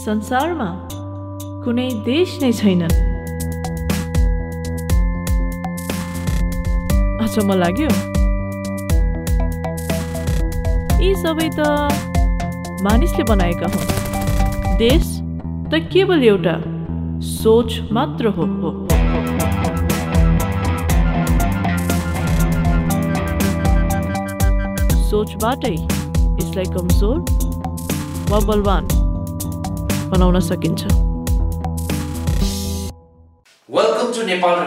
संसारमा कुनै देश नै छैन अचम्म लाग्यो। यी सबै त मानिसले बनाएका हुन्। देश त केवल एउटा सोच मात्र हो हो। सोचबाटै यसलाई कमजोर वा बलवान बनाउन सकिन्छ। Welcome to Nepal